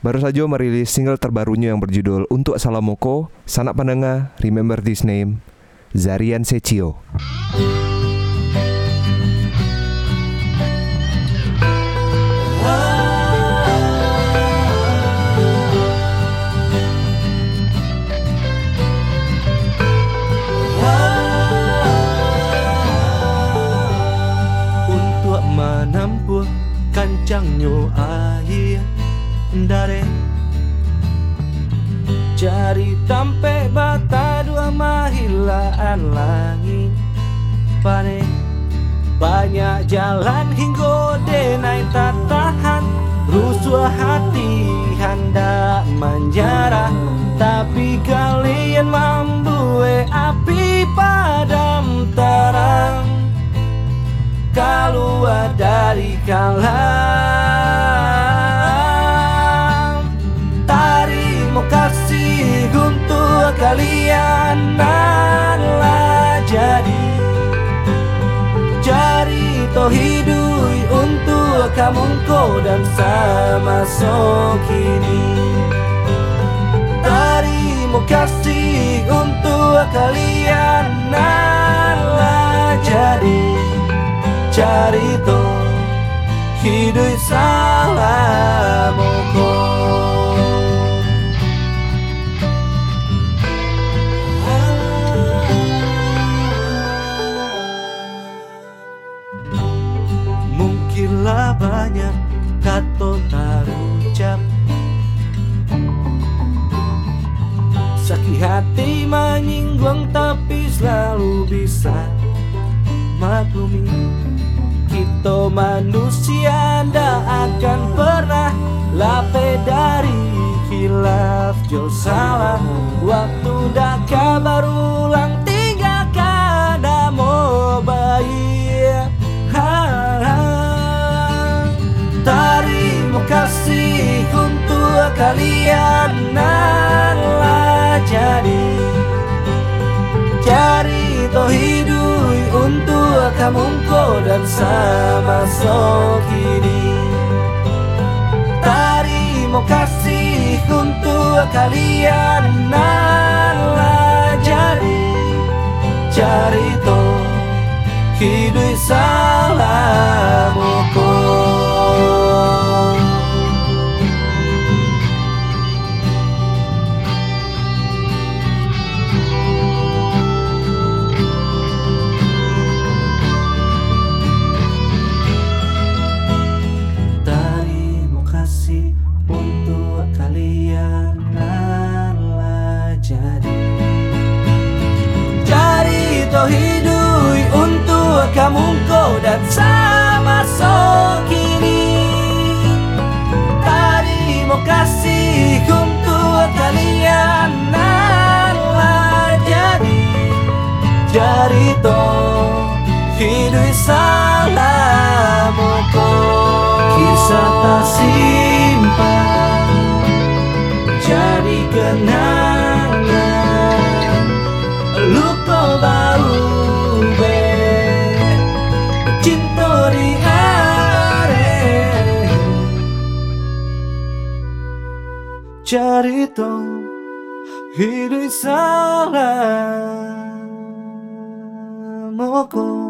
baru saja merilis single terbarunya yang berjudul Untuk Salamoko, Sanak Pandengar, Remember This Name, Zarian Secio. Untuk menempuh kancangnya air Dare. Cari tampe bata dua mahilaan langit Pane Banyak jalan hingga denai tak tahan. Rusuh hati hendak menjarah Tapi kalian mampu api padam terang keluar dari kalam To hidui untuk kamu kau dan sama so kini Tarimo kasih untuk kalian Nalah jadi. Carito hidup salamoko Mungkinlah banyak kata terucap Sakit hati menyinggung tapi selalu bisa maklumi Kita manusia ndak akan pernah lape dari khilaf. Jo salah Waktu dah kabar kalian jadi. Cari to hidup untuk kamu kau dan sama so kini Terima kasih untuk kalian jadi. Cari to hidup salamoko untuk kalian Nalah jadi. To hidup untuk kamu kau dan sama so kini Terima kasih untuk kalian Nalah jadi. Jari to hidup salamoko Kisah tak simpan Jadi kenangan Luka bau be Cinta di are Cerita hidup salah moko